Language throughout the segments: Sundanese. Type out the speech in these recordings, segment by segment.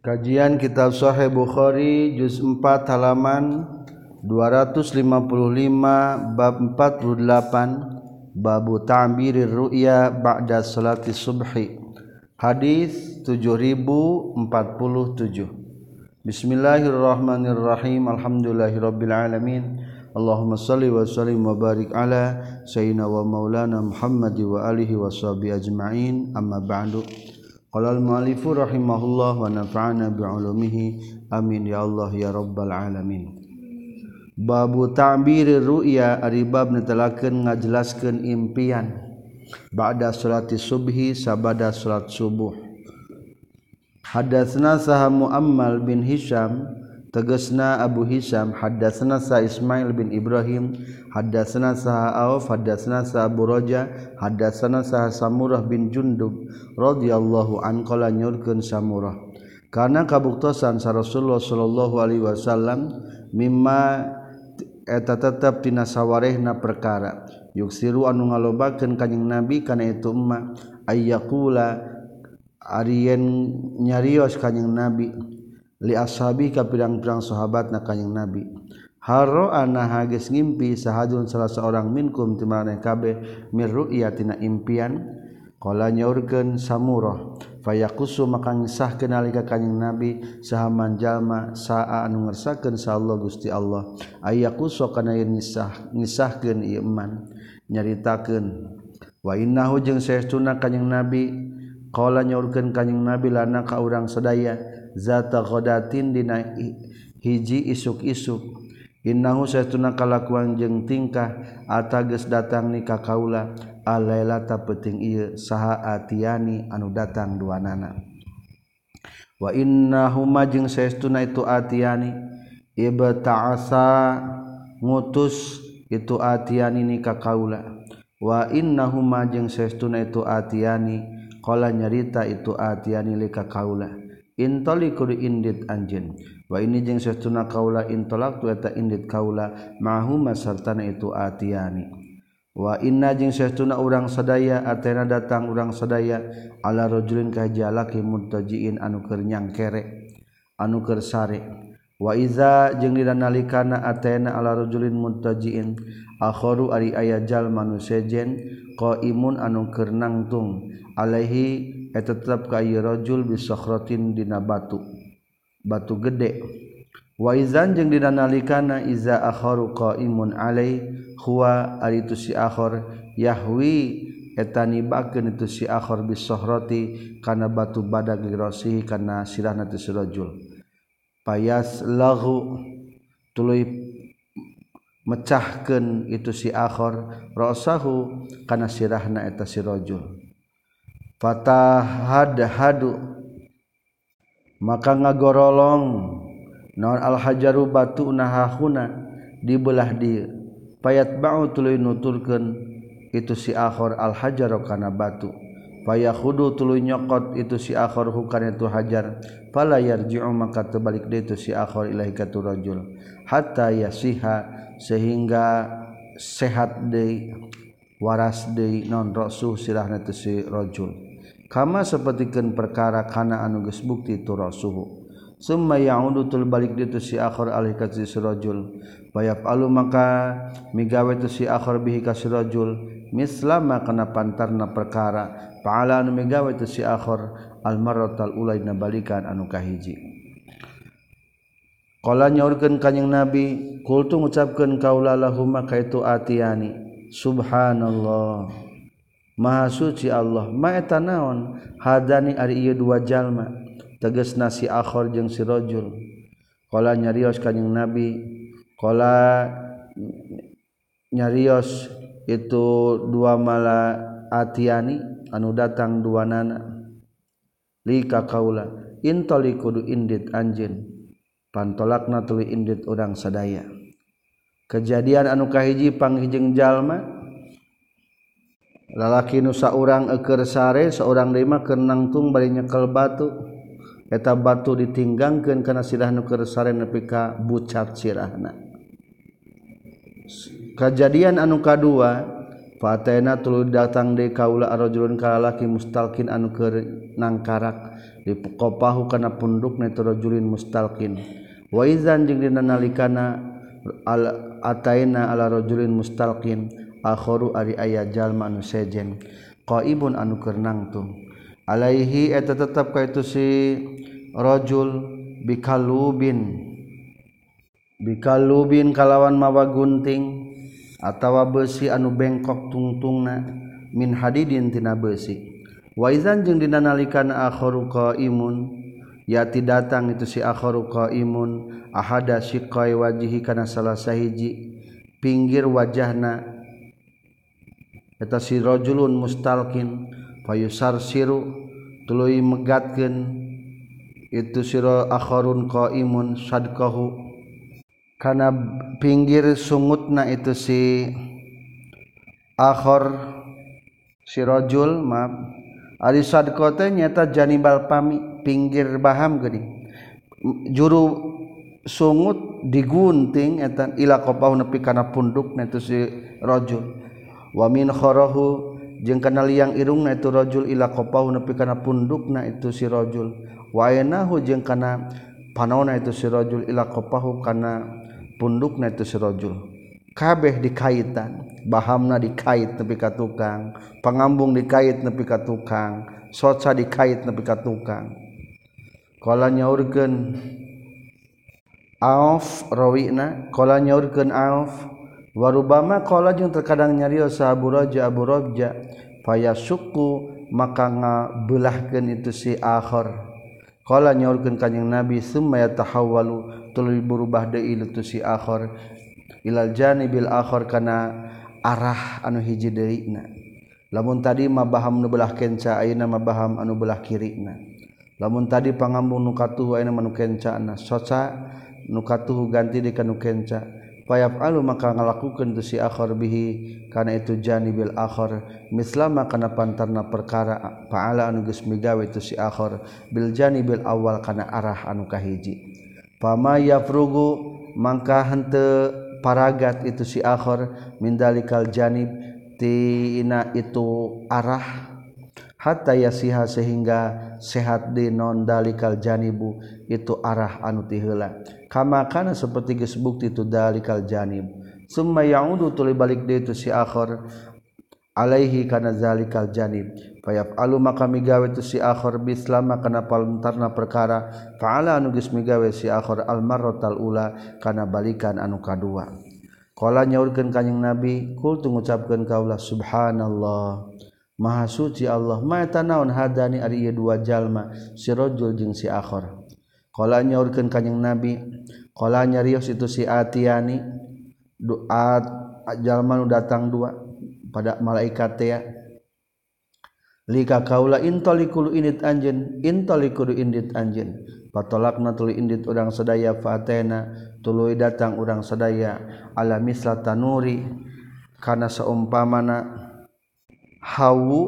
Kajian Kitab Sahih Bukhari juz 4 halaman 255 bab 48 bab ta'birir ru'ya ba'da salati subhi. Hadis 7047. Bismillahirrahmanirrahim. Alhamdulillahirabbil alamin. Allahumma salli wa sallim wa barik ala sayyidina wa maulana Muhammad wa alihi wa sahbihi ajma'in. Amma ba'du. Qala al-mu'allifu rahimahullah wa nafa'ana bi'ulumihi. Amin ya Allah ya rabbal alamin. Babu ta'bir ru'ya ari bab netelakeun ngajelaskeun impian. Ba'da salati subhi sabada salat subuh. Hadatsna sah Muammal bin Hisham tegesna Abu Hisam hadasna sa Ismail bin Ibrahim hadasna sa Auf hadasna sa Abu Raja hadasna sa Samurah bin Jundub radhiyallahu an qala nyurkeun Samurah. Karena kabuktosan sa Rasulullah sallallahu alaihi wasallam mimma eta tetep tina sawarehna perkara. Yuksiru anu ngalobakeun kanjing Nabi kana itu emma ayyaqula arien nyarios kanjing Nabi. li ashabi ka pirang-pirang sahabat na kanyang nabi. Haro ana hages ngimpi sahajun salah seorang minkum ti kabeh mir ru'yatina impian. Qala nyaurkeun samurah fayaqusu maka ngisah kenalika kanjing nabi saha manjalma saa anu ngersakeun sa Allah Gusti Allah. Ayaqusu kana yen ngisah ngisahkeun ieu iman nyaritakeun wa innahu jeung saestuna kanjing nabi. Qala nyaurkeun kanjing nabi lana ka urang sadaya. zatakhodatin dina hiji isuk-isuk. Innahu saytuna kalakuan jeung tingkah atages datang ni ka kaula alailata peting ieu saha atiani anu datang dua nana wa innahuma jeung saestuna itu atiani ibta'asa ngutus itu atiani ni ka kaula. Wa innahuma jeung saestuna itu atiani qala nyarita itu atiani li ka kaula. intoli kudu indit anjin wa ini jeung sesuna kaula intolak tu eta indit kaula mahuma sartana itu atiani. Wa inna jeung sesuna urang sadaya atena datang urang sadaya ala rajulin ka jalaki murtajiin anu keur nyangkere anu keur sare. Wa iza jeung dina nalikana atena ala rajulin muntajiin akharu ari aya jalma nu sejen qaimun anu keur nangtung alaihi eta tetap ka ieu rajul bi sakhratin dina batu. Batu gede. Wa izan jeung dina nalikana iza akharu qaimun alai huwa aritu si akhar yahwi eta nibakeun itu si akhar bi kana batu badag lirasi kana sirahna tu si rajul. Payas lahu tuluy mecahkeun itu si akhar rasahu kana sirahna eta si rajul. fatahadhadu. Maka ngagorolong. Naon al hajaru batu nahahuna. Dibelah di payat ba'u tuluy nuturkeun. Itu si akhor alhajaru kana batu. Payah khudu tuluy nyokot. Itu si akhor hukana itu hajar. Fala yarji'u maka terbalik dia itu si akhor ilahi ka rajul. Hatta yasiha. Sehingga sehat deui waras deui non rasuh sirahna tu si rajul. Kama sapertikeun perkara kana anu geus bukti tu suhu. Summa ya'udu tul balik ditu si akhir alih ka si rajul. Bayaf alu maka migawe tu si akhir bihi ka si rajul. Mislama kana pantarna perkara. Paala anu migawe tu si akhir. Al marratal ulaina balikan anu kahiji Qala nyaurkeun kanjing Nabi, kultu ngucapkeun kaula lahum maka itu atiani. Subhanallah. Maha suci Allah. Maeta naon? Hadani ari ieu dua jalma. Teges nasi akhor jeung si rajul qala nyarios kanjing nabi. Qala nyarios itu dua mala atiani anu datang dua nana. Lika kaula intoli kudu indit anjin pantolakna tuluy indit urang sadaya. Kejadian anu kahiji panghijeng jalma lalaki nusa orang eker sare seorang lima kenangtung bari nyekel batu. Eta batu ditinggangkan kana sirah nu keur sare nepi ka bucat sirahna. Kejadian anu kadua fatena tuluy datang de kaula arjulun ka lalaki mustalkin anu keur nangkarak dipokopahu kana pundukna tu rajulin mustalkin. Wa izan jeung dina nalikana al ataina ala rajulin mustalkin. alkhoru ari aya jalma anu sejen qaibun anu keur nangtung alaihi eta tetep ka itu si rajul bikalubin. Bikalubin kalawan mawa gunting atawa besi anu bengkok tungtungna min hadidin tina besi waizan jeung dina nalikana akhiru qaimun yati datang itu si akhiru qaimun ahada siqai wajihi kana salah sahiji pinggir wajahna eta sirojulun mustalkin payusar siru tuluy megatkeun itu siro akhorun qaimun sadqahu. Kana pinggir sungutna itu si akhor sirojul maaf ari sadqa teh nyata janibal pami pinggir baham geuning. Juru sungut digunting eta ila qabahu nepi kana pundukna itu si rajul wamin khorohu jeung kana liang irungna itu rajul ila kopau nepi kana pundukna itu si rajul. Wa aynahu jeung kana panaona itu si rajul ila kopahu kana pundukna itu si rajul. Kabeh dikaitan bahamna dikait nepi ka tukang pangambung dikait nepi ka tukang soca dikait nepi ka tukang. Kala nyaurkeun Auf rawina kala nyaurkeun Auf warubama qala jeung terkadang nyarios Abu Raja Abu Raja faya suku maka ngabelahkeun itu si akhir qala nyaurkeun kanjing nabi summa yatahawwalu tuluy berubah deui itu si akhir ilal janibil akhir kana arah anu hiji deuna lamun tadi mah nubelah nu belah kenca ayeuna mah baham anu belah kirina. Lamun tadi pangambung nu katuhu ayeuna manu kencana. Soca nukatuhu ganti di kanu kenca. payap alu maka ngalakukan tu si akhor bihi karena itu jani bil akhor mislama karena pantarna perkara paala anu geus migawe tu si akhor bil jani bil awal karena arah anu kahiji. Pama yafrugu mangka henteu paragat itu si akhor mindalikal janib tina itu arah. Hatta yasiha sehingga sehat di non dalikal janibu itu arah anu tiheula kama kana seperti geus bukti tu dalikal janib. Summa yaudu tuli balik deui tu si akhir. Alaihi kana zalikal janib. Fayaf alu maka migawe tu si akhir. Bislama kana paluntarna perkara. Faala anu geus migawe si akhir. Al marratal ula kana balikan anu kadua. Qala nyaurkeun kanjing nabi kul tu ngucapkeun kaulah subhanallah. Maha suci Allah, ma tanaun hadani ari ieu dua jalma, si rajul jeung si akhir. Kala nyaurkeun kanjing Nabi, kala nyarios itu si Atiani. Doa jalma nu datang dua pada malaikat teh. Lika kaula intolikulu indit anjen intolikulu indit anjen Patolakna tuluy indit urang sadaya fatena, tuluy datang urang sadaya ala misla tanuri. Kana saumpamana hawu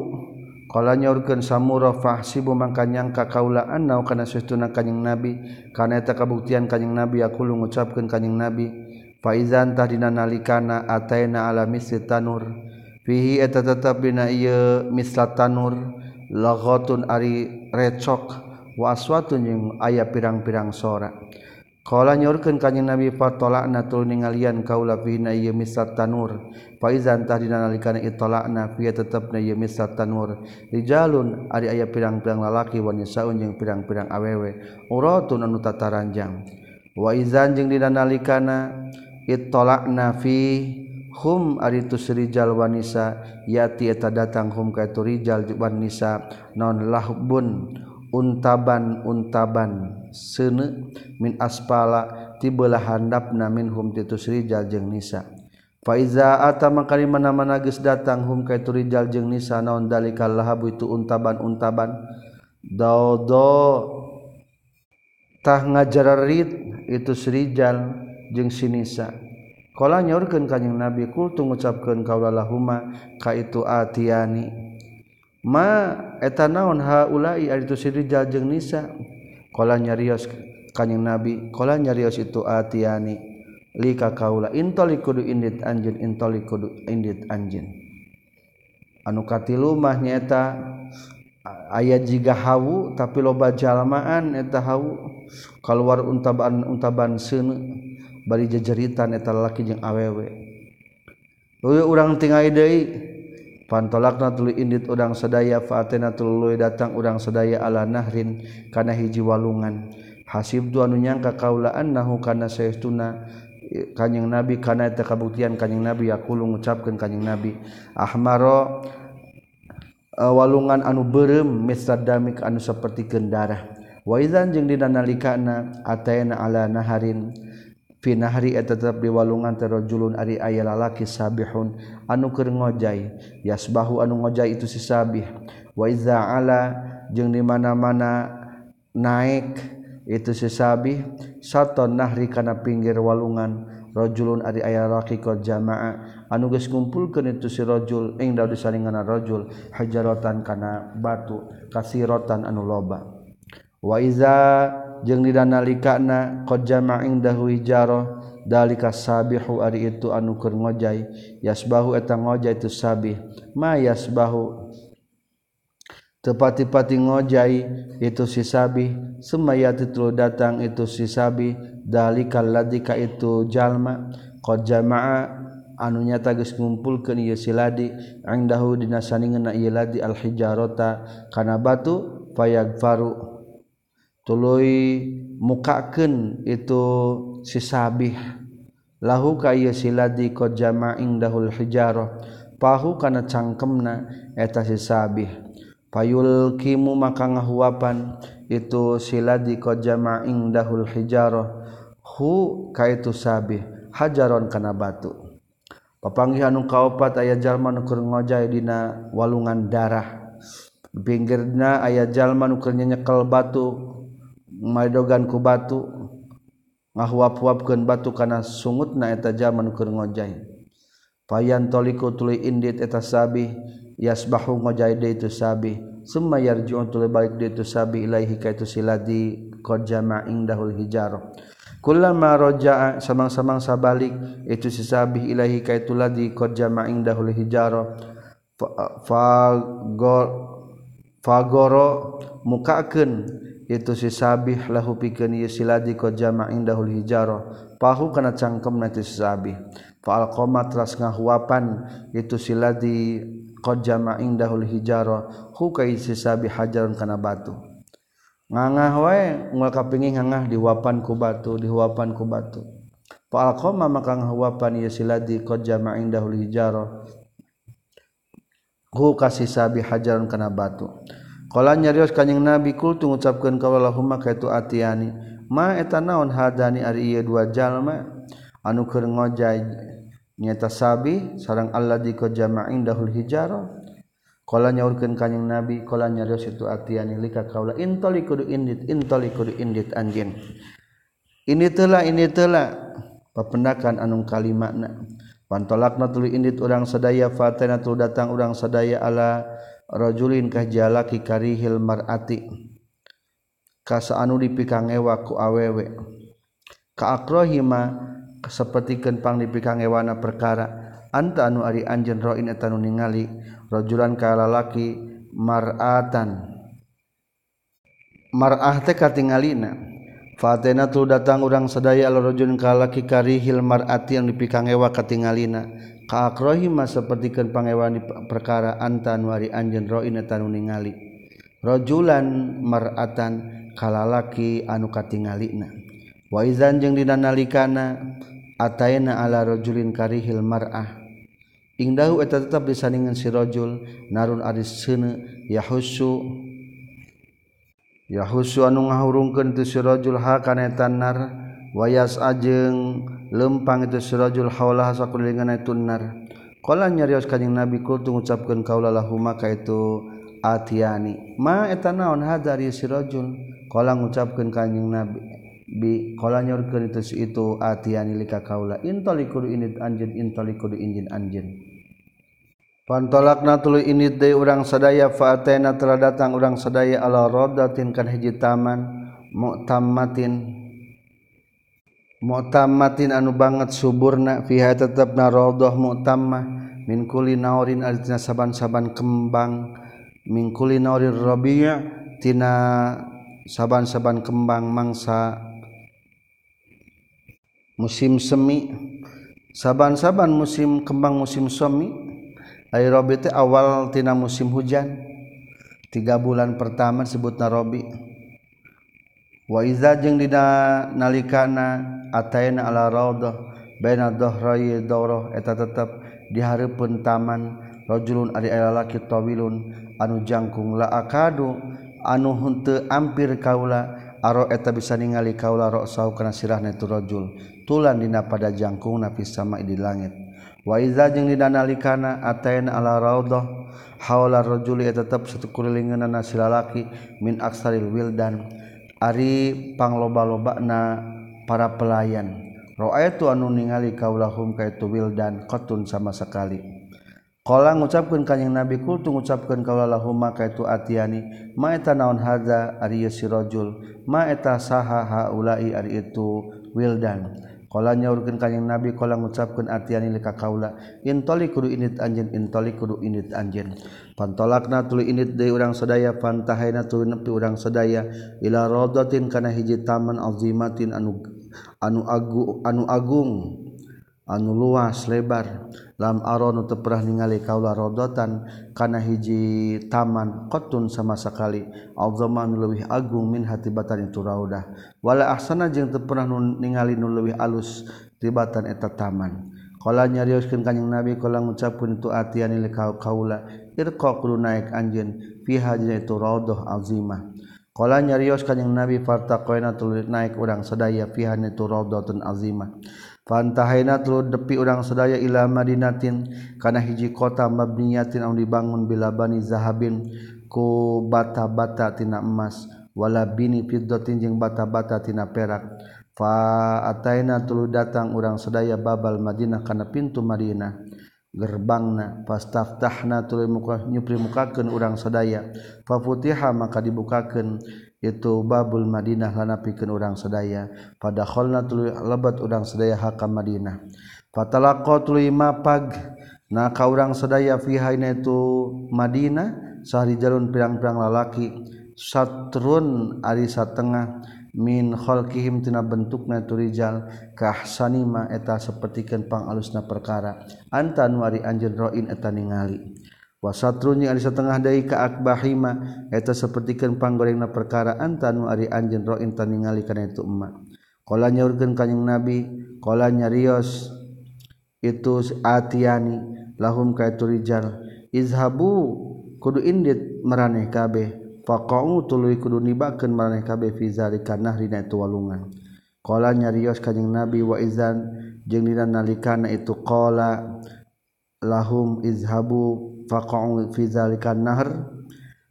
Kala nyaurkeun samura fahsibu mangka nyangka kaula annau kana sesuna kanjing Nabi kana eta kabuktian kanjing Nabi aku ngucapkeun kanjing Nabi fa izan tahdina nalikana ataina ala misli tanur fihi eta tetep dina ieu misla tanur laghatun ari recok wa aswatun jeung aya pirang-pirang sora. Kala nyorkeun ka Kanjeng Nabi fatolakna tul ningalian kaula fina ieu misat tanur. Faizan tahdina nalikana itolakna fi tetepna ieu misat tanur. Rijalun ari aya pirang-pirang lalaki wa nisaun jeung pirang-pirang awewe. Uratun anu tataranjang. Wa izan jeung dina nalikana itolakna fi hum ari tu rijal wanisa yati eta datang hum ka itu rijal wanisa non lahbun untaban untaban. seune min aspala ti beulah handapna minhum titus rijal jeung nisa. Faiza ata makari mana-mana geus datang hum ka itu rijal jeung nisa naon dalikal lahabu itu untaban-untaban. Daudo tah ngajararit itu serijal jeung sinisa kala nyaurkeun ka jeung nabi kul tu ngucapkeun kaula lahuma ka itu atiani. Ma eta naon haulai itu srijal jeung nisa? Kala nyarios kanjing Nabi, kala nyarios itu atiani. Lika kaula intoli kudu indit anjin intoli kudu indit anjin Anu katilu mah nyaeta aya jiga hawu tapi loba jalmaan eta hawu. Kaluar untaban untaban seuneu bari jejeritan eta lalaki jeung awewe. Uyuh urang tingai deui pantolakna tuli indit urang sadaya faatena tuluy datang urang sadaya ala nahrin kana hiji walungan. Hasib anu nyangka kaula annahu kana saestuna kanjing nabi kana eta kabuktian kanjing nabi yaqulu ngucapkeun kanjing nabi. Ahmaro e, walungan anu beureum misradamik anu saperti gendarah wa idzan jeung dina nalikana atayna ala naharin hari eta tetap diwalungan terojulun ari aya lalaki sabihun. Anu keur ngojai yasbahu anu ngojai itu si sabih. Wa iza ala jeung di mana-mana naik itu si sabih saton nahri kana pinggir walungan rajulun ari aya lalaki qad jamaa. Anu geus ngumpulkeun itu si rajul ing da disalingana rajul hajaratan kana batu kasiratan anu loba. Wa iza jeung didanalikaana qjamaing indahu jaroh dalika sabihu ari itu anu keur ngojay yasbahu eta ngojay itu sabih. Ma yasbahu? Tepati-pati ngojay itu si sabih semayati tulu datang itu si sabih dalika ladika itu jalma. Qad jamaa anu nyata geus ngumpulkeun ieu si ladi angdahu dina saningeunna ieu ladi al hijarata kana batu fayagfaru. tului mukaken itu sisabih lahu kaya siladi ko jama'ing dahul hijarah. Pahu kana cangkemna eta sisabih payul kimu maka ngahuapan itu siladi ko jama'ing dahul hijarah. Hu kaitu sabih hajaron kana batu. Papanggih anu kaopat aya jalma nu keur ngojay dina walungan darah. Pinggirna aya jalma nu keur nyekel batu. Dogan ku batu ngawap-wapkeun batu kana sungut na eta zaman keur ngojai. Payan toliku tuluy indit eta sabi yasbahu ngojai de itu sabi summa yarji'un tuluy balik de itu sabi ilaihi ka itu siladi qad jama indahul hijarah. Kullama raja'a samang-samang sabalik itu si sabi ilaihi ka itu ladi qad jama indahul hijarah. Fa fagoro mukakeun itu sisabih lahu pikeun ieu siladi qad jama' indahul hijarah pahu kana cangkem nanti sisabih fa alqama tras ngahuapan itu siladi qad jama' indahul hijarah hu ka sisabih hajarun kana batu. Ngangah wae unggal kapingin ngangah dihuapan ku batu dihuapan ku batu. Fa alqama maka ngahuapan ieu siladi qad jama' indahul hijarah hu ka sisabih hajarun kana batu. Kala nyarios kanjing Nabi kul tu ngucapkeun ka kaitu atiani. Ma eta naon hadani ari ieu dua jalma anu keur ngojay nyata sabi sareng Allah di ka jama'in dahul hijaro. Kala nyaurkeun Nabi kala nyarios itu atiani lika kaula intoli kudu indit intoli kudu indit anjin. Ini telah ini telah papendakan anung kali makna. Pantolakna tuli indit urang sadaya fatena tu datang urang sadaya ala rajulin kahjala karihil mar'ati. Kasa anu dipikangewa ku awewe. Ka akrohima sapertikeun pang dipikangewana perkara. Anta anu ari anjeun roin eta nu ningali rajulan ka lalaki mar'atan. Mar'ah teh katingalina. Fatena tu datang urang sadaya al rajulun ka lalaki karihil mar'ati anu dipikangewa katingalina. kaakrohima sepertikan pangewan perkara antan wari anjen roin tanu ningali. Rajulan mar'atan kalalaki anu katingalina. Wa izan jeung dina nalikana ataina ala rajulin karihil mar'ah. Ingdahu eta tetap disandingan si rajul narun aris seuneu yahussu yahussu anu ngahurungkeun teu si rajul ha kana nar wayas ajeng lempang itu sirajul haulah sakulingan nar. Qala nyarios kanjing nabi kul ngucapkeun kaula lahuma itu atiani. Ma eta naon hadari sirajul? Qala ngucapkeun kanjing nabi bi qala nyorkeun itu itu atiani lika kaula. Intalikud init anjeun intalikud injin anjeun. Pantolakna tulu ini de urang sadaya fa'atena telah datang urang sadaya ala rodatin kan hiji taman mu'tammatin. mutamatin anu banget suburna fiha tetap narodoh mutamah. Min kulli naurin artinya saban-saban kembang. Min kulli naurin rabi'a tina saban-saban kembang mangsa. Musim semi saban-saban musim kembang musim semi. Ai rabi teh awal tina musim hujan. Tiga bulan pertama disebut narobi' waiza jeung dina nalikana atain ala raudhah baina dhahrayi dawrah eta tetep di hareupeun taman rajulun ari lalaki tawilun anu jangkung la akadu anu henteu ampir kaula aro eta bisa ningali kaula ra'sau kana sirahna tu rajul. Tulan dina pada jangkung nafi sama di langit. Waiza jeung dina nalikana ataina ala raudhah haula rajuli eta tetep satu kulilingeunana si lalaki min aksaril wildan. Ari pangloba-lobana para pelayan Roa itu anu ningali kaulahum ka itu wildan qatun sama sekali. Qala ngucapkeun ka Kanjeng Nabi kul tu ngucapkeun kaulahum ka itu atiani ma eta naon hadza ari si rajul ma eta saha haula'i ari itu wildan Kala nyaurkeun ka kanjing Nabi kala ngucapkeun atiani ka kaula. Intoli kudu init anjeun intoli kudu init anjeun. Pantolakna tuluy init deui urang sadaya pantahaina tuluy nepi urang sadaya. Ila radatin kana hiji taman azimatin anu anu agu anu agung. anu luas lebar. Lam aron untuk pernah ningali kaula rodotan kana hiji taman qatun sama sekali Allahman lebih agung min hatibatan itu raudah. Wala ahsana jeung teu pernah ningali nu leuwih alus tibatan eta taman. Qala nyarioskeun kanjing nabi qala ngucapkeun tu atian li kaula irqa kudu naik anjeun fiha hajna itu raudah azimah. Qala nyarios kanjing nabi fartaqaina tuluy naik urang sadaya fiha itu raudatun azimah. Fantahayna tulu depi urang sadaya ila Madinatin kana hiji kota mabniyatin anu dibangun bila bani zahabin ku bata-bata tina emas wala bini fiddatin jeung bata-bata tina perak. Fa ataina tulu datang urang sadaya babal Madinah kana pintu Madinah. Gerbangna fastaftahna tuluy muka nyupri mukakeun urang sadaya. Fa futiha maka dibukakeun. itu babul Madinah lana pikeun urang sadaya. Pada kholna tuluy lebat urang sadaya hakam Madinah. Fatalaqa tuluy mapag na ka urang sadaya fiha itu Madinah sahri jalun pirang-pirang lalaki. Satrun ari satengah min khalqihim tina bentukna tu rijal. Kahsanima eta sapertikeun pangalusna perkara. Anta nu ari anjeun roin eta ningali. wasatrunya Ari setengah dari keakbahima eta sepertikan panggoreng na perkaraan tanu Ari anjen roin tan ningali karena itu emak. Kola nyaurkan kanyang nabi kola nyarios itu atiani lahum kaitu rijal. Izhabu kudu indit meraneh kabeh. Faqau tuluy kudu nibakeun maraneh kabeh fi zalika nahrina itu walungan. Qala nyarios kanjing nabi wa izan jeung dina nalikana itu qala lahum izhabu faqa'u fi zalika nahr.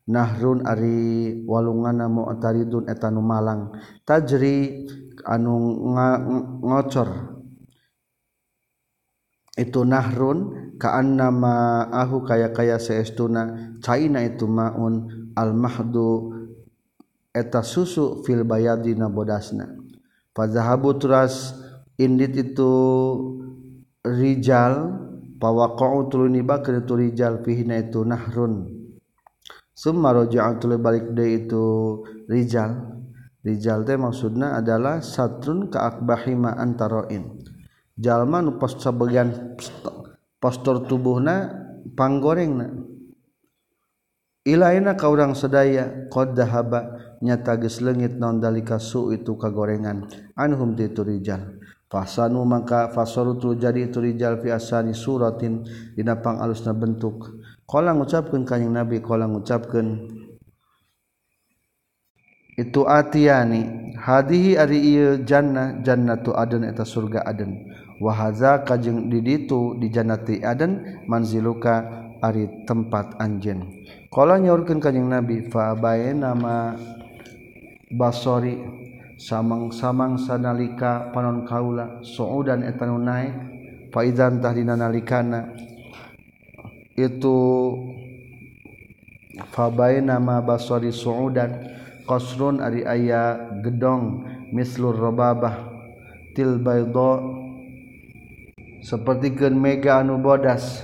Nahrun ari walungana mu'taridun eta nu malang. Tajri anu ngocor. Itu nahrun ka'anna ma'ahu kaya-kaya seestuna. Caina itu maun al-mahdu eta susu fil bayadina bodasna. Fazahabu turas indit itu rijal pawaqa'u tuluni bakri turijal fihina itu nahrun. Summa roja'u tuluni balik deh itu rijal. Rijal teh maksudna adalah satrun ka akbahi ma antaroin. Jalma nu pos sebagian postur tubuhna panggorengna. Ilaina ka urang sadaya qad dahaba nyata geus leungit naon dalika su itu kagorengan. Anhum ditu rijal. Fasanu mangka fasorutu jadi itu rijal fi asani suratin dina pangalusna bentuk. Qala ngucapkeun kanjing Nabi qala ngucapkeun itu atiyani hadihi ari ieu jannah jannatu aden eta surga aden wa hadza kajeng di ditu di jannati aden manziluka ari tempat anjeun qala nyaurkeun kanjing nabi fa bayna ma basori samang-samang sanalika panon kaula suudan eta nu naik tahdina nalikana. Itu fabaina nama basari suudan qasrun ari aya gedong mislur robabah tilbaydo seperti gen mega anu bodas.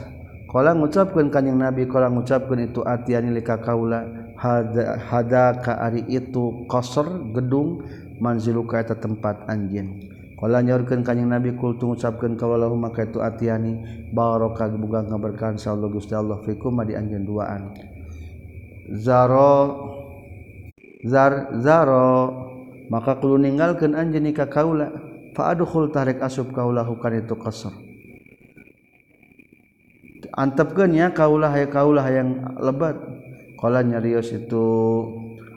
Kalau ngucapkan kanyang nabi kalau ngucapkan itu atianilika kaula hada, hada ka ari itu qasr gedung manziluka eta tempat anjin kalau nyakan kanyeng nabi kultu ngucapkan kawalau maka itu atiani barokah buga ngaberkan Allah Gusti Allah fikum di anjeun duaan. Zaro zar zaro maka kudu ninggalkeun anjeun ka kaula fa adkhul tarik asub kaulahu kan itu qasr. Antepkeunnya kaulah hay kaulah yang lebat. Qala nyarios itu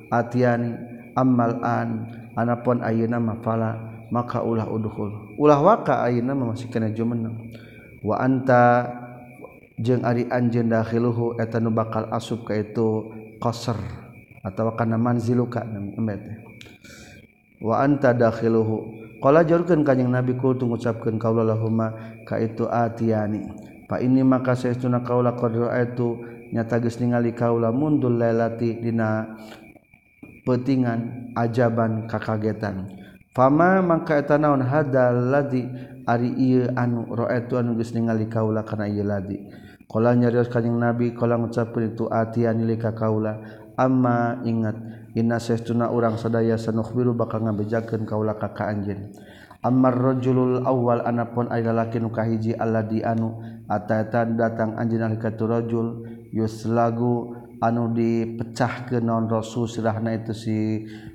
atiani ammal an anapun ayeuna mafala maka ulah udhul. Ulah waka ayeuna masih kana jumeneng. Wa anta jeung ari anjeun dakhiluhu eta nu bakal asup ka itu qasr atawa kana manziluka emet wa anta dakhiluhu. Kala jarkeun kanyang Nabi kul tu ngucapkan lahumma ka itu atiani. Fa ini maka saestuna kaula kaulah itu nyata geus ningali kaula mundul lailati dina petingan ajaban kakagetan. Fama mangka eta naon hadal ladi ari ieu anu raaitu anu geus ningali kaula kana ieu ladi. Qala nyarios kanjing nabi qala ngucapkeun itu atian lika kaula amma ingat inna sesuna urang sadaya sanukhbiru bakal ngabejakeun kaula ka ka anjeun Ammar rajulul awal anapun ari lalaki nu kahiji alladhi anu atatan datang anjeun alika rajul yuslagu anu dipecahkeun naon rasul sirahna itu si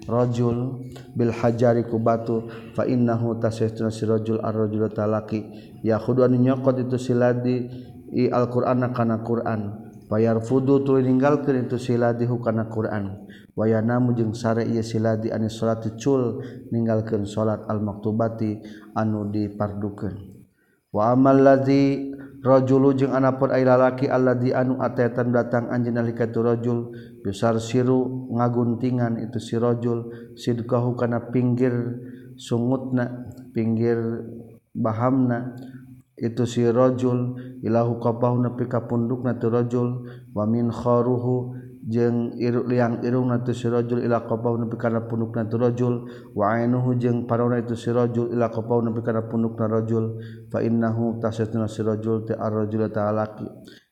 rajul bil hajari ku batu fa innahu tasaytuna si rajul ar-rajul talaki. Ya khudu anu nyokot itu siladi i al-Qur'an kana Qur'an. Bayar fudu tu ninggalkeun itu siladi hukana Qur'an. Wayanamu jeung sare ieu siladi ani salat cul ninggalkeun salat al maktubati anu dipardukeun. Wa amal ladzi rajulu jeung anapun ai lalaki alladzi anu atetan datang anjeun nalika tu rajul bisar siru ngaguntingan itu si rajul sidqahu kana pinggir sungutna pinggir bahamna itu si rajul ilahu qabahu nepi ka pundukna tu rajul wa min kharuhu jeung iru liang irungna tu sirajul ila qabau nepi kana pundukna tu rajul. Wa ainuhu jeung parona itu sirajul ila qabau nepi kana pundukna rajul. Fa innahu tasatuna sirajul ta arrajul ta'alaki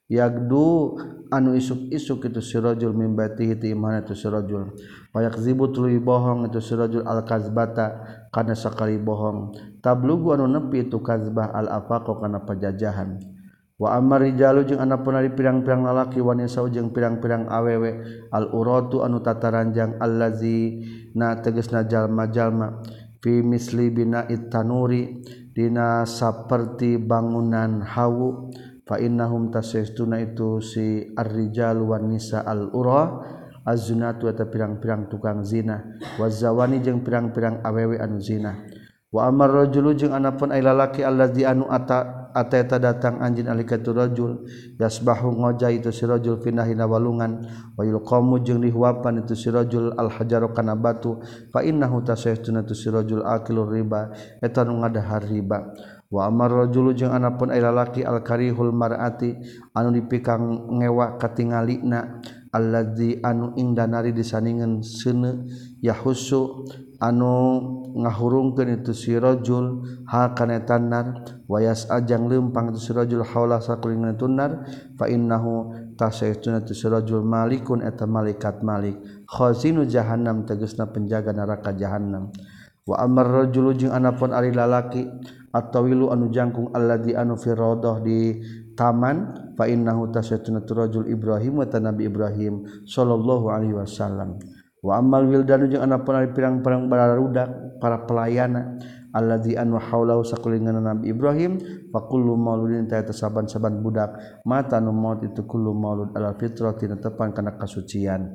yagdu anu isuk-isuk itu sirajul mimbatihi ti imana itu sirajul payakzibu tuluy bohong itu sirajul al kazbata kana sakali bohong. Tablugu anu nepi itu kazbah al afaqo kana pajajahan. wa Ammarjalu jeung anak punari pirang-pirang lalaki wanita jeung pirang-pirang awewe al-urotu anu tataranjang allazi na tegesna jalma jalma fi misli bina itanuri dina saperti bangunan hawu. Fa innahum tasestuna itu si ar-rijal wan nisa al-ura az-zinatu eta pirang-pirang tukang zina. Wazawani jeung pirang-pirang awewe anu zina. Wa amar rajulu jeung anapun ay lalaki allazi anu ata eta datang anjin alikatu rajul yasbahu ngoja itu si rajul finahina walungan. Wa yulqamu jeung dihuapan itu si rajul al hajaru kana batu fa innahu tasaytuna tu si rajul akilur riba eta nu ngadahar riba. Wa amar rajulu jeung anapun ai lalaki al karihul mar'ati anu dipikang ngewa katingalina alladzi anu ing danari disaningan seuneu yahusu anu ngahurungkeun itu si rajul ha kana tannar wayas ajang leumpang itu si rajul haula sakulingan tunar fa innahu tasaytuna itu si rajul malikun eta malaikat malik. Khazinu jahannam tegasna penjaga neraka jahannam. Wa amar rajulu jeung anapun ari lalaki atawilu anu jangkung alladzi anu fi radah di taman fa innahu tasaytuna rajul ibrahim wa nabi ibrahim sallallahu alaihi wasallam. Amal Wildanu jeung anak pernah pirang-perang bararudak para pelayana alladzi anu haulahu sakulingan Nabi Ibrahim faqullu mauludin ta saban-saban budak. Mata nu maut itu kullu maulud ala fitrati tepan kana kasucian.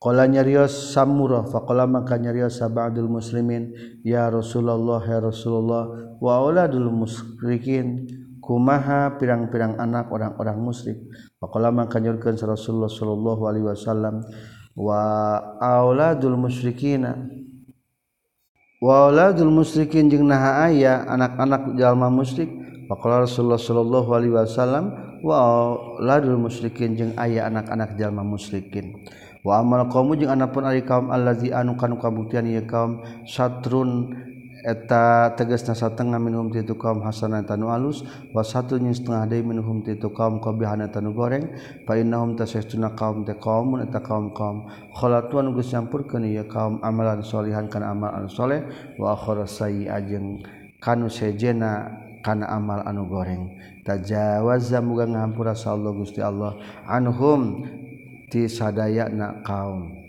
Qala nyarios samurah faqala maka nyarios sabadul muslimin ya Rasulullah ya Rasulullah wa auladul musyrikin kumaha pirang-pirang anak orang-orang musyrik? Faqala maka nyurkeun Rasulullah sallallahu alaihi wasallam waladul musyrikin waladul musyrikin jeung naha aya anak-anak jalma musyrik. Faqala Rasulullah sallallahu alaihi wasallam waladul musyrikin jeung aya anak-anak jalma musyrikin. Wa amal qaum jeung anapun ari kaum allazi anu kanu kabuktian ieu kaum satrun eta teges nasatengah minum titu kaum hasan tanu alus wa satu setengah day minum titu kaum qabihana tanu goreng fa innahum tasaytuna kaum te kaum eta kaum kaum. Khalatuan geus nyampurkeun ieu kaum amalan solihan kana amal anu saleh wa akhara sayyi ajeng kanu sejena kana amal anu goreng. Tajawaza muga ngahampura sallallahu gusti Allah anhum ti sadayana kaum.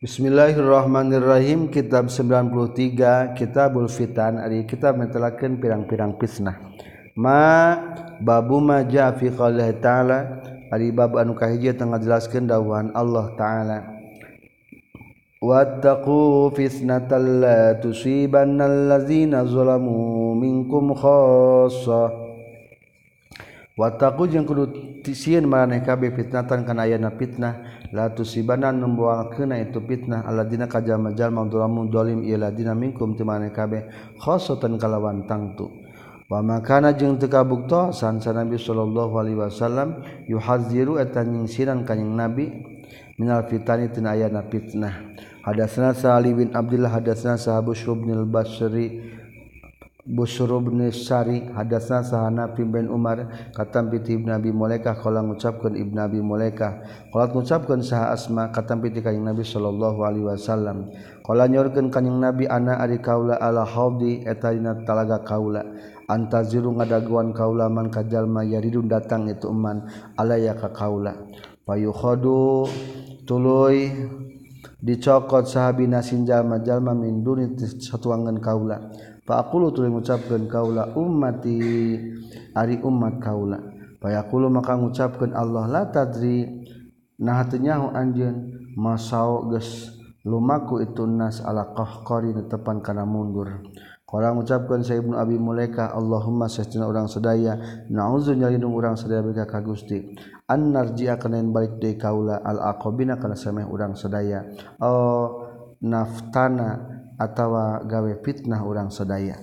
Bismillahirrahmanirrahim. Kitab 93 kitabul fitan. Ari kitab metelakeun pirang-pirang fitnah ma babu ma ja fi ta'ala. Ari bab anu kahiji tengah jelaskeun dawuhan Allah taala. Wattaqu fitnatal la tusibannal ladzina zalamu minkum khassa. Wattaqu jeung kudu tisieun maraneh kabeh fitnatan kana ayana fitnah la tusibana membuang kena itu fitnah alladzina kajjal-majal maulamu dolim ialadina mingkum timane kabeh khosotan kalawan tangtu. Wa makana jeung teu kabukto sansa Nabi sallallahu alaihi wasallam yuhadziru eta nyingsiran ka Nabi minal fitani tina ayana fitnah. Hadatsana sa'ali bin Abdullah hadatsana Sahabu Syubnil Basri Busrubnysari hadasna sahana pimben Umar katampiti Ibnabi mulekah kalau ngucapkan Ibnabi Mulaikah. Kalau ngucapkan saha asma katampiti kanyang Nabi Shallallahu Alaihi Wasallam. Kalau nyorkan kanyang Nabi anak ari kaula ala haudi etalina talaga kaula. Antaziru ngadaguan kaula man kajalma yaridun datang itu eman alaya ka kaula. Payukhadu tuluy dicokot sahabina sinjal majalma min duni satuangan kaula. Pakulu tu mengucapkan kaula ummati ari umat kaula. Payakulu maka mengucapkan Allah la tadri nah nyahu anjeun masau geus lumaku itu nas ala qahqari tepan kana mundur. Kala mengucapkan saya Ibnu Abi Mulaika Allahumma sestina urang sedaya na'udzu nyalindung urang sedaya bika ka Gusti. An narji'a kana balik deui kaula al aqabina kana sameh urang sedaya. Oh naftana atawa gawe fitnah urang sedaya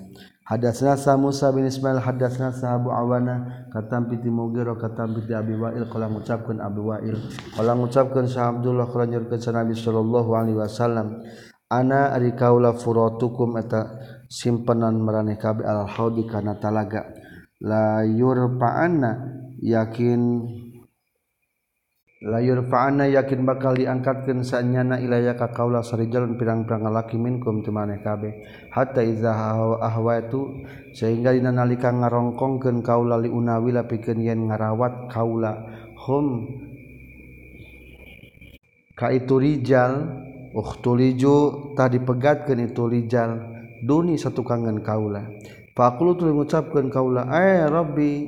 hadasna sa Musa bin Ismail hadasna sa Abu Awana katam piti mugiro katam piti Abi Wa'il qala ngucapkeun Abi Wa'il. Qala ngucapkeun sa Abdullah qala nyurkeun sa Nabi sallallahu alaihi wasallam. Ana ari kaula furatukum eta simpenan maraneh kabe al haudi kana talaga. La yurfa'anna yakin layur faana yakin bakal diangkatkan sanyana ilayah ka kaula jalan pirang-pirang laki minkum tu maneh kabeh. Hatta iza ahwa itu sehingga dina nalika ngarongkongkeun kaula li unawila pikeun yen ngarawat kaula. Hum ka itu rijal ukhtuliju tadi pegatkeun itu rijal duni satu kangen kaula. Faqulu tu ngucapkeun kaula eh rabbi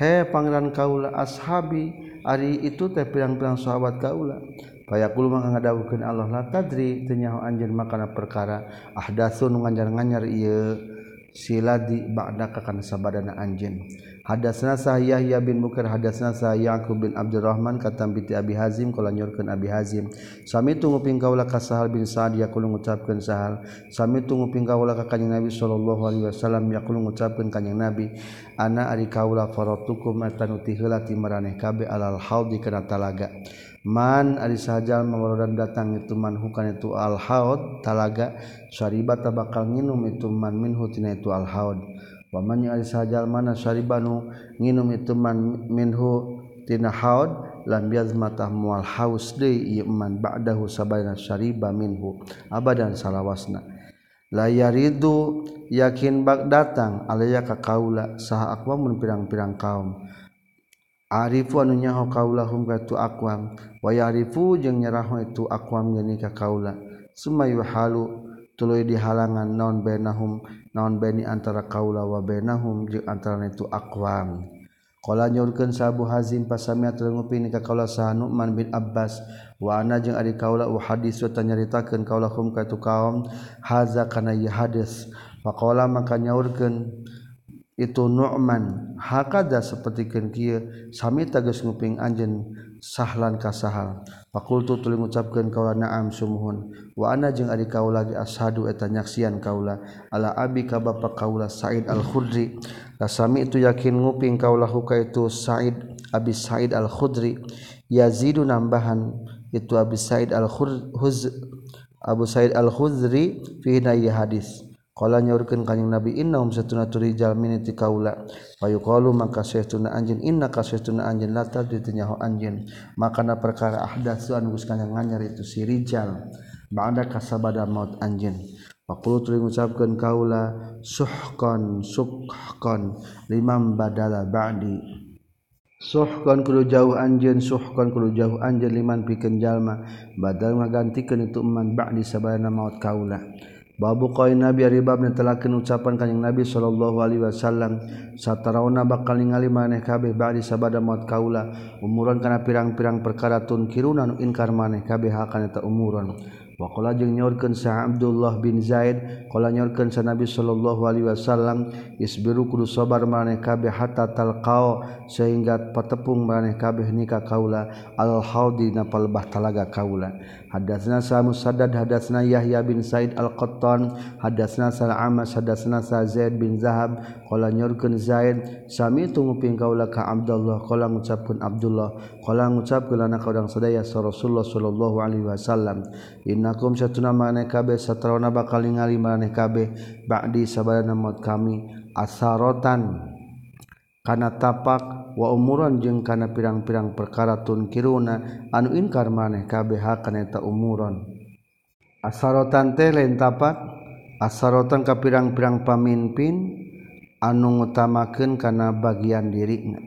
he pangeran kaula ashabi Ari itu teh pirang-pirang sahabat kaula. Payakul maka ngadawukeun Allah la tadri teu nyaho anjeun makana perkara. Ahdatsun nganjar-nganjar ieu siladi ba'da kana sabadana anjeun. Hadasna sah Yahya bin Bukar hadasna sah Yaqub bin Abdurrahman katam binti Abi Hazim kala nyorkeun Abi Hazim. Sami tunggu nguping kaula ka Sahal bin Sa'ad yaqulu ngucapkeun Sahal. Sami tunggu nguping kaula ka Kanjeng Nabi sallallahu alaihi wasallam yaqulu ngucapkeun Kanjeng Nabi, ana ari kaula faratukum atanuti heula ti maraneh kabe alal haudi kana talaga. Man ari sajal mangorodan datang itu man hukan itu al haud talaga syaribata bakal nginum itu man minhu tina itu al haud. Pamannya sajal mana syaribanu nginum itu man minhu tina haud lam yazmatah mual haus deui ieu man ba'dahu sabaina syariba minhu. Abadan salawasna. La yaridu yakin bak datang alaya ka kaula saha aqwamun pirang-pirang kaum. Arifu anu nyaho kaulahum ka tu aqwam wa yarifu jeung nyeraho itu aqwam geni ka kaula. Summa yuhalu tuluy dihalangan naon bainahum naon baini antara kaula wa bainahum jeung antara itu aqwam qala nyurkeun sabu hazim pasamia telungupi ni ka kaula sahanuman bin abbas wa ana jeung ari kaula wa hadis wa tanyaritakeun kaula hum ka tu kaum haza kana ieu hadis. Faqala maka nyaurkeun itu Nu'man hakada sapertikeun kieu sami tegas nguping anjeun sahlan kasahal fakultu tuli ngucapkeun kaula na'am sumuhun. Wa ana jeung ari kaula ge ashadu eta nyaksian kaula. Ala abi ka bapa kaula Said Al-Khudri. La sami itu yakin nguping kaula hukaitu Said Abi Said Al-Khudri. Yazidu nambahan itu Abi Said Al-Khudri Abu Said Al-Khudri fi hadis. Nyurkan kanyang nabi innahum satuna turijal miniti kaula. Fayuqalu maka saytuna anjeun inna ka saytuna latar ditunyaho anjeun. Makana perkara ahdatsu anu geus nganyar itu si rijal. Ba'da kasabada maut anjeun. Fakulu tuluy ngucapkeun kaula suhkon suhkon limam badala ba'di. Suhkon kudu jauh anjeun suhkon kudu jauh anjeun liman pikeun jalma badal ngagantikeun itu eman ba'di sabana maut kaula Babu koi nabi ribab netelakeun ucapan kanyang Nabi sallallahu alaihi wasallam Satarauna bakal ningali maneh kabeh ba'di sabada maut kaula. Umuran kana pirang-pirang perkara tun kirunan inkar maneh kabeh hakan eta umuran. Wakola jeung nyorkeun sa Abdullah bin Zaid qala nyorkeun sa Nabi sallallahu alaihi wasallam isbiru kudu sabar maneh kabeh hatta talqao sehingga patepung maneh kabeh nikah kaula al haudi na palebah talaga kaula. Hadatsna sa Musaddad hadatsna Yahya bin Said Al-Qattan hadatsna sa Amas hadatsna sa Zaid bin Zahab qala nyorkeun Zaid sami tunguping kaula ka Abdullah qala ngucapkeun Abdullah qala ngucapkeun anak urang sadaya sa Rasulullah sallallahu alaihi wasallam innakum satuna maneh kabeh satrona bakal ningali maneh kabeh ba'di sabana maut kami asarotan. Kana tapak wa umuran jeung kana pirang-pirang perkara tunkiruna anu inkar maneh kabeh hakana eta umuran. Asarotan teh lain tapak asarotan ka pirang-pirang pamimpin anu ngutamakeun kana bagian dirina.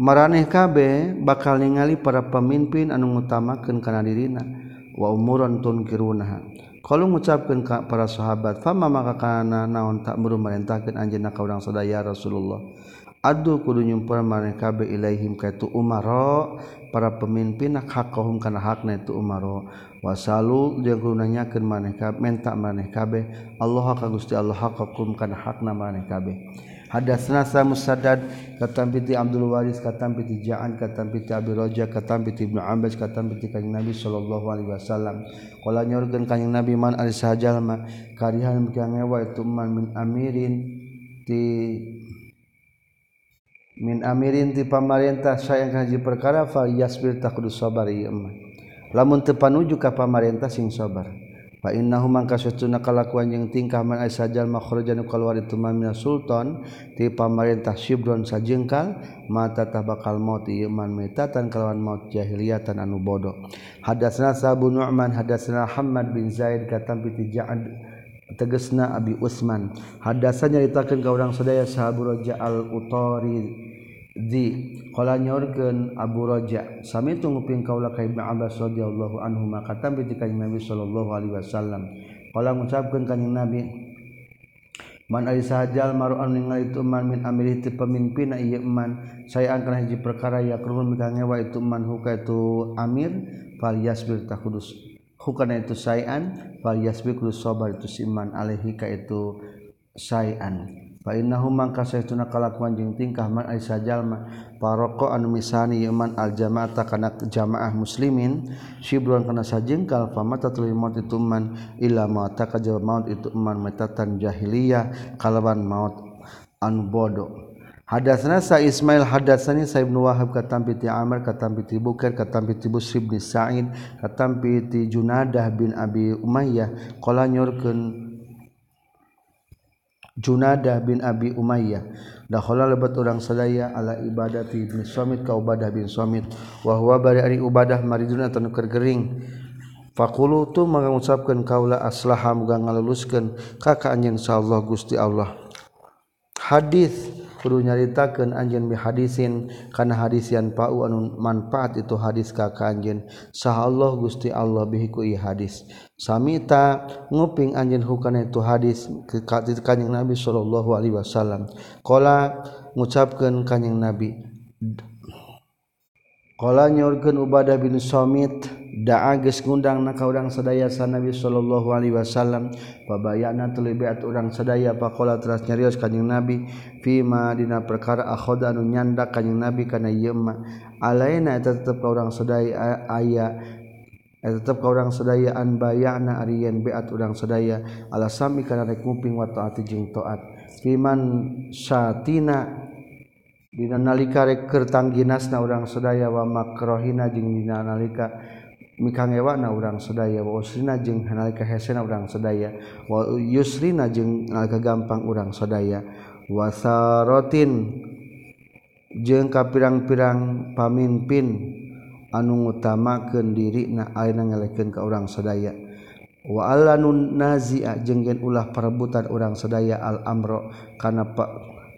Maraneh kabeh bakal ningali para pemimpin anu ngutamakeun kana dirina. wa umuron tunkiruna kalau mengucapkan para sahabat fama maka kana naon tak meru merintahkan anjeunna ka urang sadaya Rasulullah. Adu kudu nyumpul mareh kabe ilaihim ka itu umara para pemimpin hak hakahum kana hakna itu umara wasalu jeung kudu nanyakeun maneh kabeh menta maneh kabeh. Allah ka Gusti Allah hakakum kana hakna maneh kabeh. Hadatsna sa Musaddad katam piti Abdul Waris katam piti Ja'an katam piti Abi Raja katam piti Ibnu Abbas katam piti Kanjeng Nabi sallallahu alaihi wasallam. Qala nyorkeun Kanjeng Nabi man al sajalma karihan ngewa itu man min amirin ti min amirin ti pamarentah sayang haji perkara fa yasbir takudu sabar ieu mah lamun tepanuju ka pamarentah sing sabar. Fa innahu mangka satuna kalakuan jeung tingkah man sajal makhrajan kaluar itu mamina sultan ti pamarentah syibron sajengkal mata tabakal maut ieu man metatan kalawan maut jahiliatan anu bodoh. Hadatsna sabu nu'man hadatsna hamad bin zaid katam bi ja'ad tegesna abi usman. Hadatsna nyaritakeun ka urang sadaya sahabu raja al utari dikala Abu Raja sami tunguping kaula kaib Abbas radhiyallahu Anhu maka tampil di kanjeng Nabi sallallahu Alaihi Wasallam. Kalau ngucapkeun kanjeng Nabi man ari sahajal maruan ningali itu man min amiri ti pemimpin ieu man saya angkan hiji perkara ya kurun mika ngewa itu man huka itu amir fal yasbir takudus hukana itu sayan fal yasbir kudus sabar itu siman alaihi ka itu sayan Painnahu mangka saestuna kalakuan jeung tingkah man ai jalma paroko anu misani yeman al jamaata kana jamaah muslimin syibron kana sajengkal famata tuluy maut itu man illa mata ka maut itu man matatan jahiliyah kalawan maut anu bodoh Hadatsana sa Ismail hadatsani sa Ibnu Wahab katam piti Amr katam piti Bukair katam piti Busri bin Sa'id katam piti Junadah bin Abi Umayyah qala nyorkeun Junadah bin Abi Umayyah. Dakhala lebat urang sadaya ala ibadati bin Suamit ka Ubadah bin Suamit wa huwa bari ari Ubadah maridun atan keur gering. Faqulu tu mengucapkan kaula aslaha muga ngaluluskeun ka ka anjeun insyaallah Gusti Allah. Hadis kudu nyaritakeun anjeun bihadisin kana hadisian pau anu manfaat itu hadis ka kanjeun saha Allah Gusti Allah bihi ku hadis. Samita nguping anjeun hukana itu hadis ke kanjing Nabi sallallahu alaihi wasallam. Qala ngucapkeun kanjing Nabi Kala nyaurkeun Ubadah bin Samit da'a geus ngundang na ka urang sadaya sa Nabi sallallahu alaihi wasallam pabayana tuluy beat urang sadaya paqala teras nyarios kanjing Nabi fi ma dina perkara akhoda anu nyanda kanjing Nabi kana ieu ma alaina eta tetep ka urang sadaya aya eta tetep ka urang sadaya an bayana arian beat urang sadaya ala sami kana rek nguping wa taati jeung taat. Fiman satina Dina nalika rek tangginas na urang sadaya wa makrohina jeung dina nalika mikangewa na urang sedaya wa usrina jeung nalika hesena urang sedaya wa yusrina jeung nalika gampang urang sedaya wasarotin jeung ka pirang-pirang pamimpin anu ngutamakeun diri na ayeuna ngelekeun ka urang sedaya wa alanun nazia jeung ulah perebutan urang sedaya al amro kana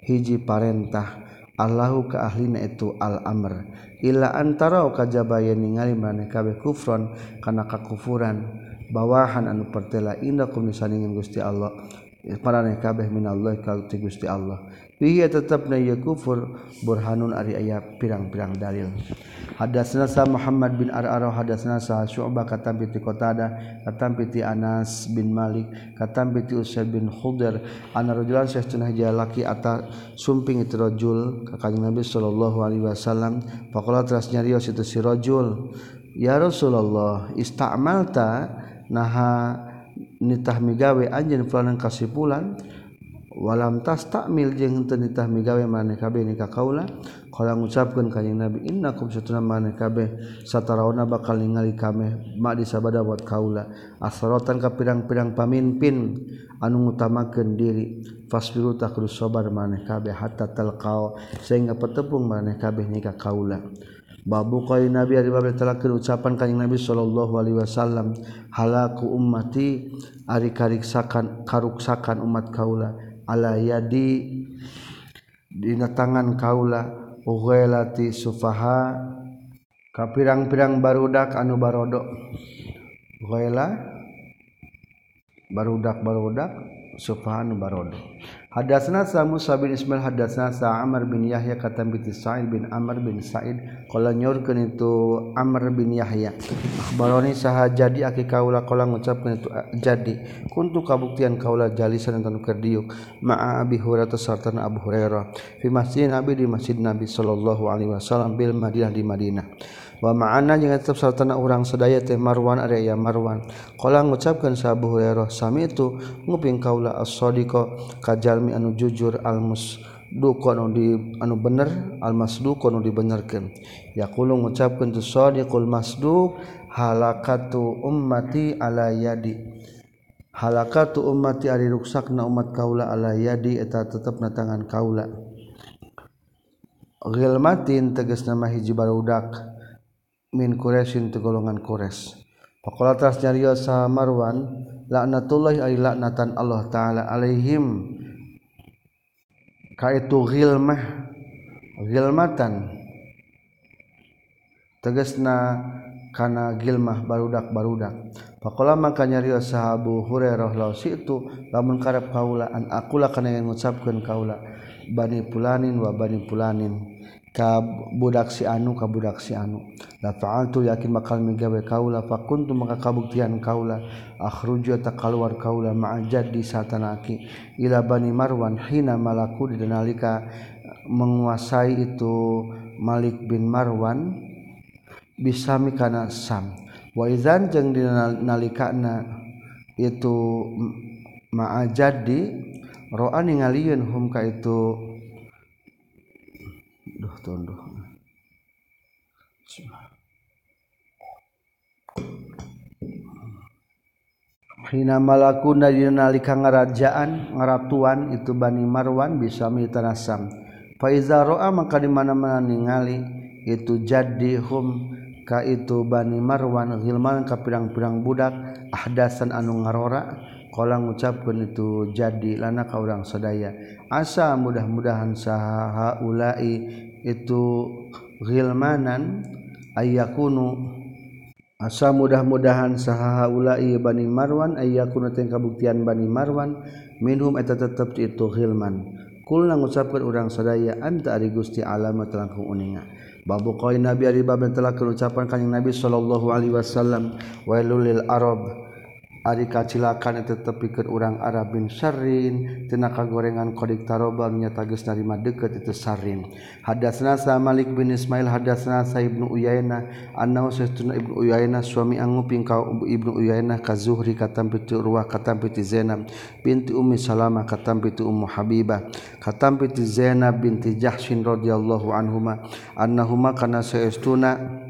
hiji parentah. Allahu ka ahlina itu al-amr. Illa antara kajabaya ningali maneh kabeh kufron kana kakufuran. Bawahan anu pertela indakum disaningan Gusti Allah. Paraneh kabeh minallah ka Gusti Allah. Iya tetap na kufur. Burhanun ari aya pirang-pirang dalil. Hadasna sa Muhammad bin Ar-Arah hadasna sa Syu'bah katam piti Qatada katam piti Anas bin Malik katam piti Usaid bin Khudair ana rajulan sahtuna jalaki atas sumping itu rajul ka kanjeng Nabi sallallahu alaihi wasallam. Faqala teras nyarios itu si rajul ya Rasulullah istamalta naha nitah migawe anjeun fulanan kasipulan? walam tas takmil jeung teu nitah migawe maneh kabeh ni kaula. Qala ngucapkeun ka nabi innakum satuna maneh kabeh. Satarauna bakal ningali kameh ma di sabada buat kaula. Asrotan ka pirang-pirang pamimpin anu ngutamakeun diri fasbiru tak kudu sabar maneh kabeh hatta talqau sehingga petepung maneh kabeh ni kaula. Babu kali Nabi ada bab terakhir ucapan kanjing Nabi sallallahu alaihi wasallam halaku ummati ari kariksakan karuksakan umat kaula. alayadi dina tangan kaula ughilati sufaha. Ka pirang-pirang barudak anu barodo. Ghaila barudak-barudak sufaha anu barodo. Hadatsana Musa bin Ismail hadatsana Sa'amar bin Yahya katam bi Sa'id bin Amr bin Sa'id. Qala nyorkeun itu Amr bin Yahya. Akhbaroni saha jadi aki kaula qala ngucapkeun itu jadi. Kuntu kabuktian kaula jalisan anu keur diuk. Ma'a Abi Hurairah sarta Abu Hurairah. Fi masjid Nabi di masjid Nabi sallallahu alaihi wasallam bil Madinah di Madinah. wa ma'ana jeung tetep sartana urang sadaya teh Marwan ari aya Marwan. Qala ngucapkeun sa Abu Hurairah sami itu nguping kaula as-sadiqa kajalmi anu jujur al-mus duko anu di anu bener al-masduq anu dibenerkeun yaqulu ngucapkeun tu sadiqul masduq halakatu ummati ala yadi. Halakatu ummati ari ruksakna umat kaula ala yadi eta tetepna tangan kaula. Gilmatin tegas nama hiji barudak min Quraisyin tu golongan Quraisy. Faqala tas nyariyo sa Marwan laknatullah ay laknatan Allah taala alaihim kaitu ghilmah ghilmatan tegasna kana gilmah barudak-barudak. Faqala maka nyariyo sahabu Hurairah law situ lamun karep kaula an akula kana yang ngucapkeun kaula bani pulanin wa bani pulanin budak si anu ka budak si anu. La fa'altu yakin bakal migawe kaula. Fa kuntu maka kabuktian kaula. Akhruju ta kaluar kaula. Ma'a jaddi satanaki. Ila bani marwan hina malaku di nalika menguasai itu Malik bin Marwan bisa mikana sam. Wa idzan jeung di nalikana itu ma'a jaddi ro'a ningalieun hum ka itu Duh, tuh, duh. Hina malakuna nalika ngarajaan ngaratuan itu Bani Marwan bisa mitanasam. Faiza ro'a maka di mana-mana ningali itu jadi hum ka itu Bani Marwan Hilman ka pirang-pirang budak ahdasan anu ngarora kala ngucapkeun itu jadi lana ka urang sadaya asa mudah-mudahan saha ulai itu hilmanan ayyakunu asa mudah-mudahan sahaha ulai Bani Marwan ayyakunu teng kabuktian Bani Marwan minhum eta tetep itu hilman kulna ngucapkeun urang sadaya anta ari Gusti alama langkung uninga. Babu qaul nabi ari bab telah ucapan kanjing nabi sallallahu alaihi wasallam wailul lil arab. Ari kacilakan itu tepikan orang Arab bin Syrin tina kagorengan kodik taroba nyatagus narima deket itu Syrin hadatsna sa Malik bin Ismail hadatsna sa Ibnu Uyainah. Annahu sesuna Ibnu Uyainah suami anguping ka Ibnu Uyainah ka Zuhri katam piti Urwah katam piti Zainab. Binti Ummi Salamah katam piti Ummu Habibah. Katam piti Zainab binti Jahsyin radhiyallahu anhuma. Annahuma kana sesuna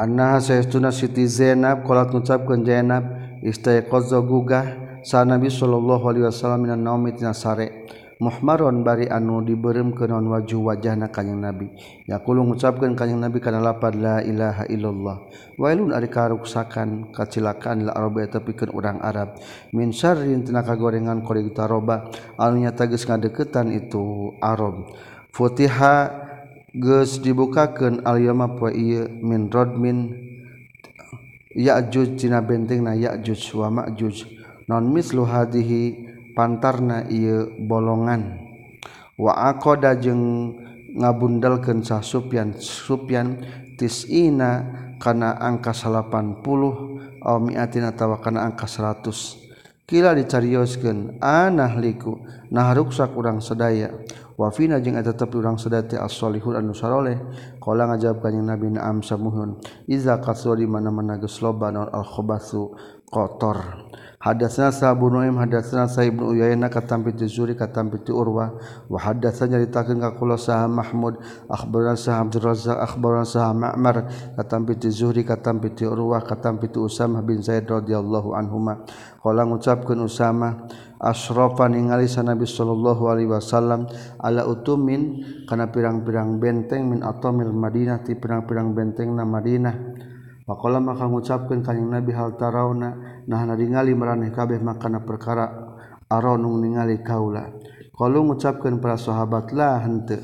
annaha saestuna Siti Zainab qolat ngucapkeun Zainab istayqadza gugah sa Nabi sallallahu alaihi wasallam minan naumi tina sare muhmaron bari anu diberem keun waju wajahna kanjing Nabi. Yaqulu ngucapkeun kanjing Nabi kana lapad la ilaha illallah. Wailun ari karuksakan kacilakaan la arab urang Arab. Min syarrin tina kagorengan qorig alnya anu nyata geus ngadeukeutan itu Arab. Futiha geus dibukakeun al-yawma poe ieu min rodmin ya'juj dina bentengna ya'juj wa ma'juj. Non mislu hadhihi pantarna ieu bolongan. Wa aqada jeung ngabundalkeun sah Sufyan Sufyan tis'ina kana angka 80 au mi'atin atawa kana angka 100 kila dicarioskeun anahliku nah ruksak urang sedaya wafina jeung eta tetep urang sedaya as-solihun anu saroleh. Qala ngajawab kanjing nabi na'am samuhun iza kasuri mana-mana geus loba al khabatsu kotor hadasna Abu Nuaim hadasna Sa'ib bin Uyainah katampi ti Zuri katampi ti Urwah. Wa hadasna nyaritakeun ka kula saha Mahmud akhbarana saha Abdul Razzaq akhbarana saha Ma'mar katampi ti Zuhri katampi ti Urwah katampi ti Usamah bin Zaid radhiyallahu anhuma. Qala ngucapkeun Usamah asrafa ningali sanabi sallallahu alaihi wasallam ala utumin kana pirang-pirang benteng min atamil Madinah ti pirang-pirang bentengna Madinah. Pakola maka ngucapkan kanyang Nabi hal tarawna nah ningali meraneh kabeh makana perkara aronung ningali kaula. Kalau ngucapkan para sahabat lah hente.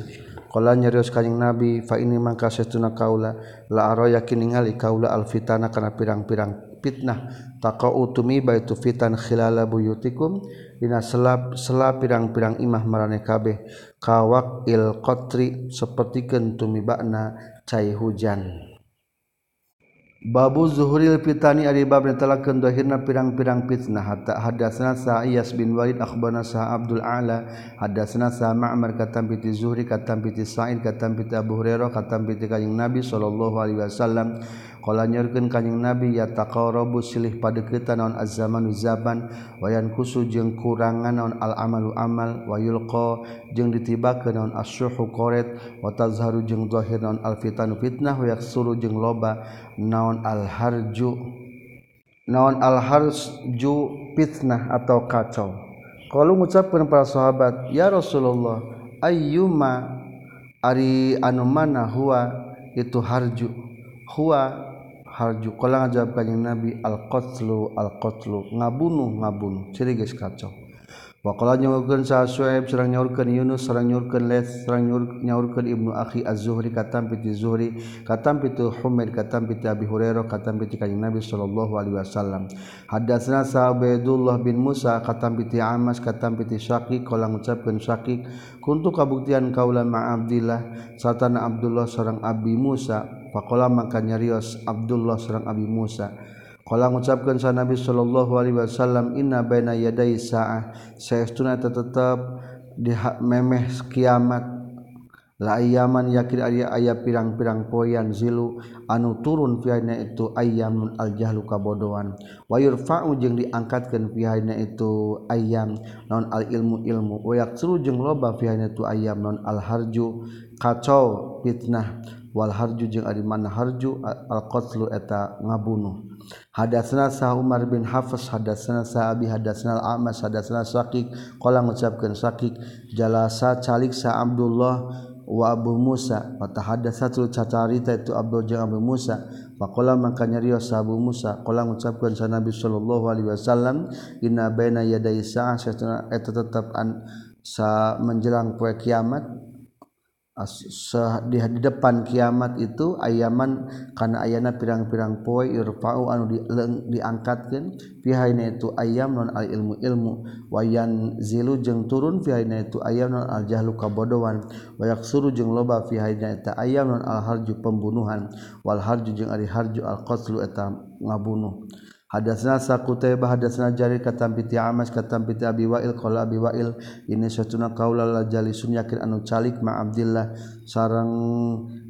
Kala nyarios kanyang Nabi fa ini maka setuna kaula la aro yakin ningali kaula alfitana kana pirang-pirang fitnah taqau tumiba baitu fitan khilala buyutikum dina selap selap pirang-pirang imah maraneh kabeh kawak il qatri sapertikeun tumibana cai hujan. Babu Zuhuril pitani ari bab dohirna pirang-pirang fitnah. Hatta hadatsna Sa'iyas bin Walid akhbarna Sa Abdul Ala. Hadatsna Sa Ma'mar katam piti Zuhri katam piti Sa'id katam piti Abu Hurairah katam piti Kanjeng Nabi sallallahu alaihi wasallam. Qala nyorkeun Nabi ya taqarabu silih padeukeutan naon az-zamanu zaman wayan kusu jeung kurangan naon al-amalu amal wayulqa jeung ditibakeun naon asyuhu qoret wa tazharu jeung zahir naon al-fitanu fitnah wa yaksuru jeung loba naon alharju naon alharju fitnah atau kacau. Kalau ngucapkeun para sahabat ya Rasulullah ayyuma ari anu mana huwa? Itu harju. Huwa harju. Kalau ngajawab kanjeng Nabi al-qatlu al-qatlu. Ngabunuh ngabunuh. Ciri geus kacau. Waqala nyaurkeun sa Su'aib sareng nyaurkeun Yunus sareng nyaurkeun Laits sareng nyaurkeun Ibnu Akhi Az-Zuhri katam piti Zuhri katam piti Humaid katam piti Abi Hurairah katam piti Kanjeng Nabi sallallahu alaihi wasallam. Hadatsna Sa'baidullah bin Musa katam piti Amas katam piti Syaqiq kala ngucapkeun Syaqiq kuntu kabuktian kaula ma Abdillah satana Abdullah sareng Abi Musa. Faqala maka nyarios Abdullah sareng Abi Musa. Kala ngucapkeun sa Nabi sallallahu Alaihi Wasallam inna baina yadai sa'ah. Saestuna tetep di memeh kiamat. La ayaman yakin aya aya pirang-pirang poyan zilu anu turun fiana itu ayamun aljahlu kabodohan. Wa yurfa'u jeung diangkatkeun fiana itu ayam non al ilmu ilmu wa yaksuru jeung loba fiana itu ayam non al harju kacau fitnah. Walharju jeung Ariman Harju alqatlu eta ngabunuh. Hadatsna Sa Umar bin hafs hadatsna Sa Abi hadatsna Al-Amas hadatsna Saqiq qala ngucapkeun Saqiq jalasa calik Sa Abdullah wa Abu Musa. Fatahaddatsa tu cacarita itu Abdul jeung Abu Musa. Faqala mangka nyarios Sa Abu Musa. Qala ngucapkeun Sa Nabi sallallahu alaihi wasallam inna baina yaday sa'ah. Eta tetap an sa menjelang poe kiamat di depan kiamat itu ayaman karena ayana pirang-pirang poi irfa'u anu di, diangkatkan pihaina itu ayam non al ilmu ilmu wayan zilu jeung turun pihaina itu ayam non al jahlu kabodohan. Wayak suru jeung loba pihaina eta ayam non al harju pembunuhan. Wal harju jeung ari harju al qatlu eta ngabunuh. Hadasna Sakutai hadasna Jarir katam piti Amas katam piti Abi Wa'il qala Abi Wa'il ini satuna kaula la jalisun yakin anu calik ma Abdillah sareng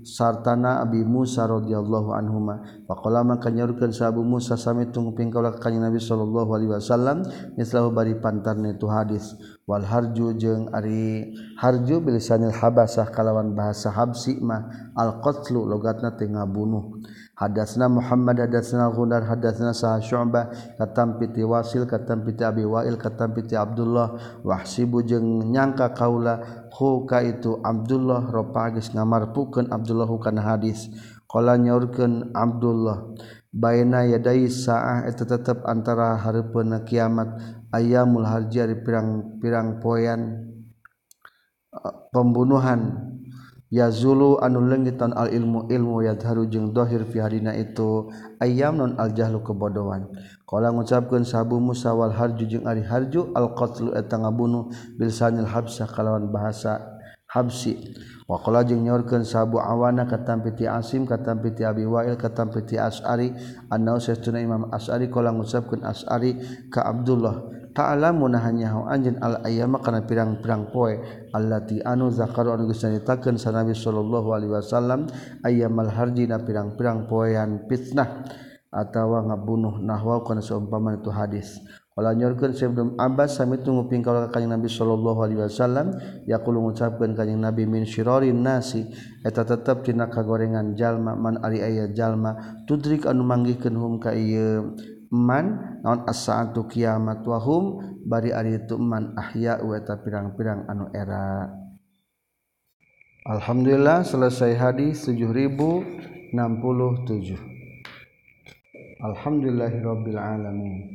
sartana Abi Musa radhiyallahu anhuma. Faqala maka kanyurkeun sa Abu Musa sami tungping kaula ka Nabi sallallahu alaihi wasallam mislahu bari pantarna itu hadis. Wal harju jeung ari harju bilisanil habasah kalawan bahasa habsi mah al qatlu logatna teu ngabunuh. Hadasna Muhammad hadasna Ghundar hadasna Sah Syu'bah katam piti Wasil katam piti Abi Wa'il katam piti Abdullah. Wahsibu jeung nyangka kaula hu ka itu Abdullah ropa geus ngamarpukeun Abdullah kana hadis. Qala nyaurkeun Abdullah baina yadai saah eta tetep antara hareupeun kiamat ayamul harji ari pirang-pirang poean eh, pembunuhan. yazulu anu lengitan al ilmu ilmu yadharu jeung dohir fihadina itu ayam non aljahlu kebodohan. Kalau ngucapkeun sabu Musa wal harju jeung ari harju al qatlu eta ngabunuh bilsanil habsa kalawan bahasa habsi. Wa qala jeung nyorkeun sabu awana katampi ti asim katampi ti abi wail katampi ti as'ari annau sesuna imam as'ari kala ngucapkeun as'ari ka abdullah. ta'lamu nahanyahu anjeun al ayyama kana pirang-pirang poe. Allati anu zakaru anu geus nyaritakeun sanabi sallallahu alaihi wasallam ayyamal harji na pirang-pirang poean fitnah atawa ngabunuh nahwa kana seumpama itu hadis. Wala nyorkeun sebelum Abbas sami tunggu pingkal ka Kanjeng Nabi sallallahu alaihi wasallam yaqulu ngucapkeun Kanjeng Nabi min syirarin nasi eta tetep tina kagorengan jalma man ari aya jalma tudrik anu manggihkeun hum ka ieu man naon as-saatu kiamat wahum bari ari itu man ahya wa eta pirang-pirang anu era. Alhamdulillah selesai hadis 7067 Alhamdulillahirabbil alamin.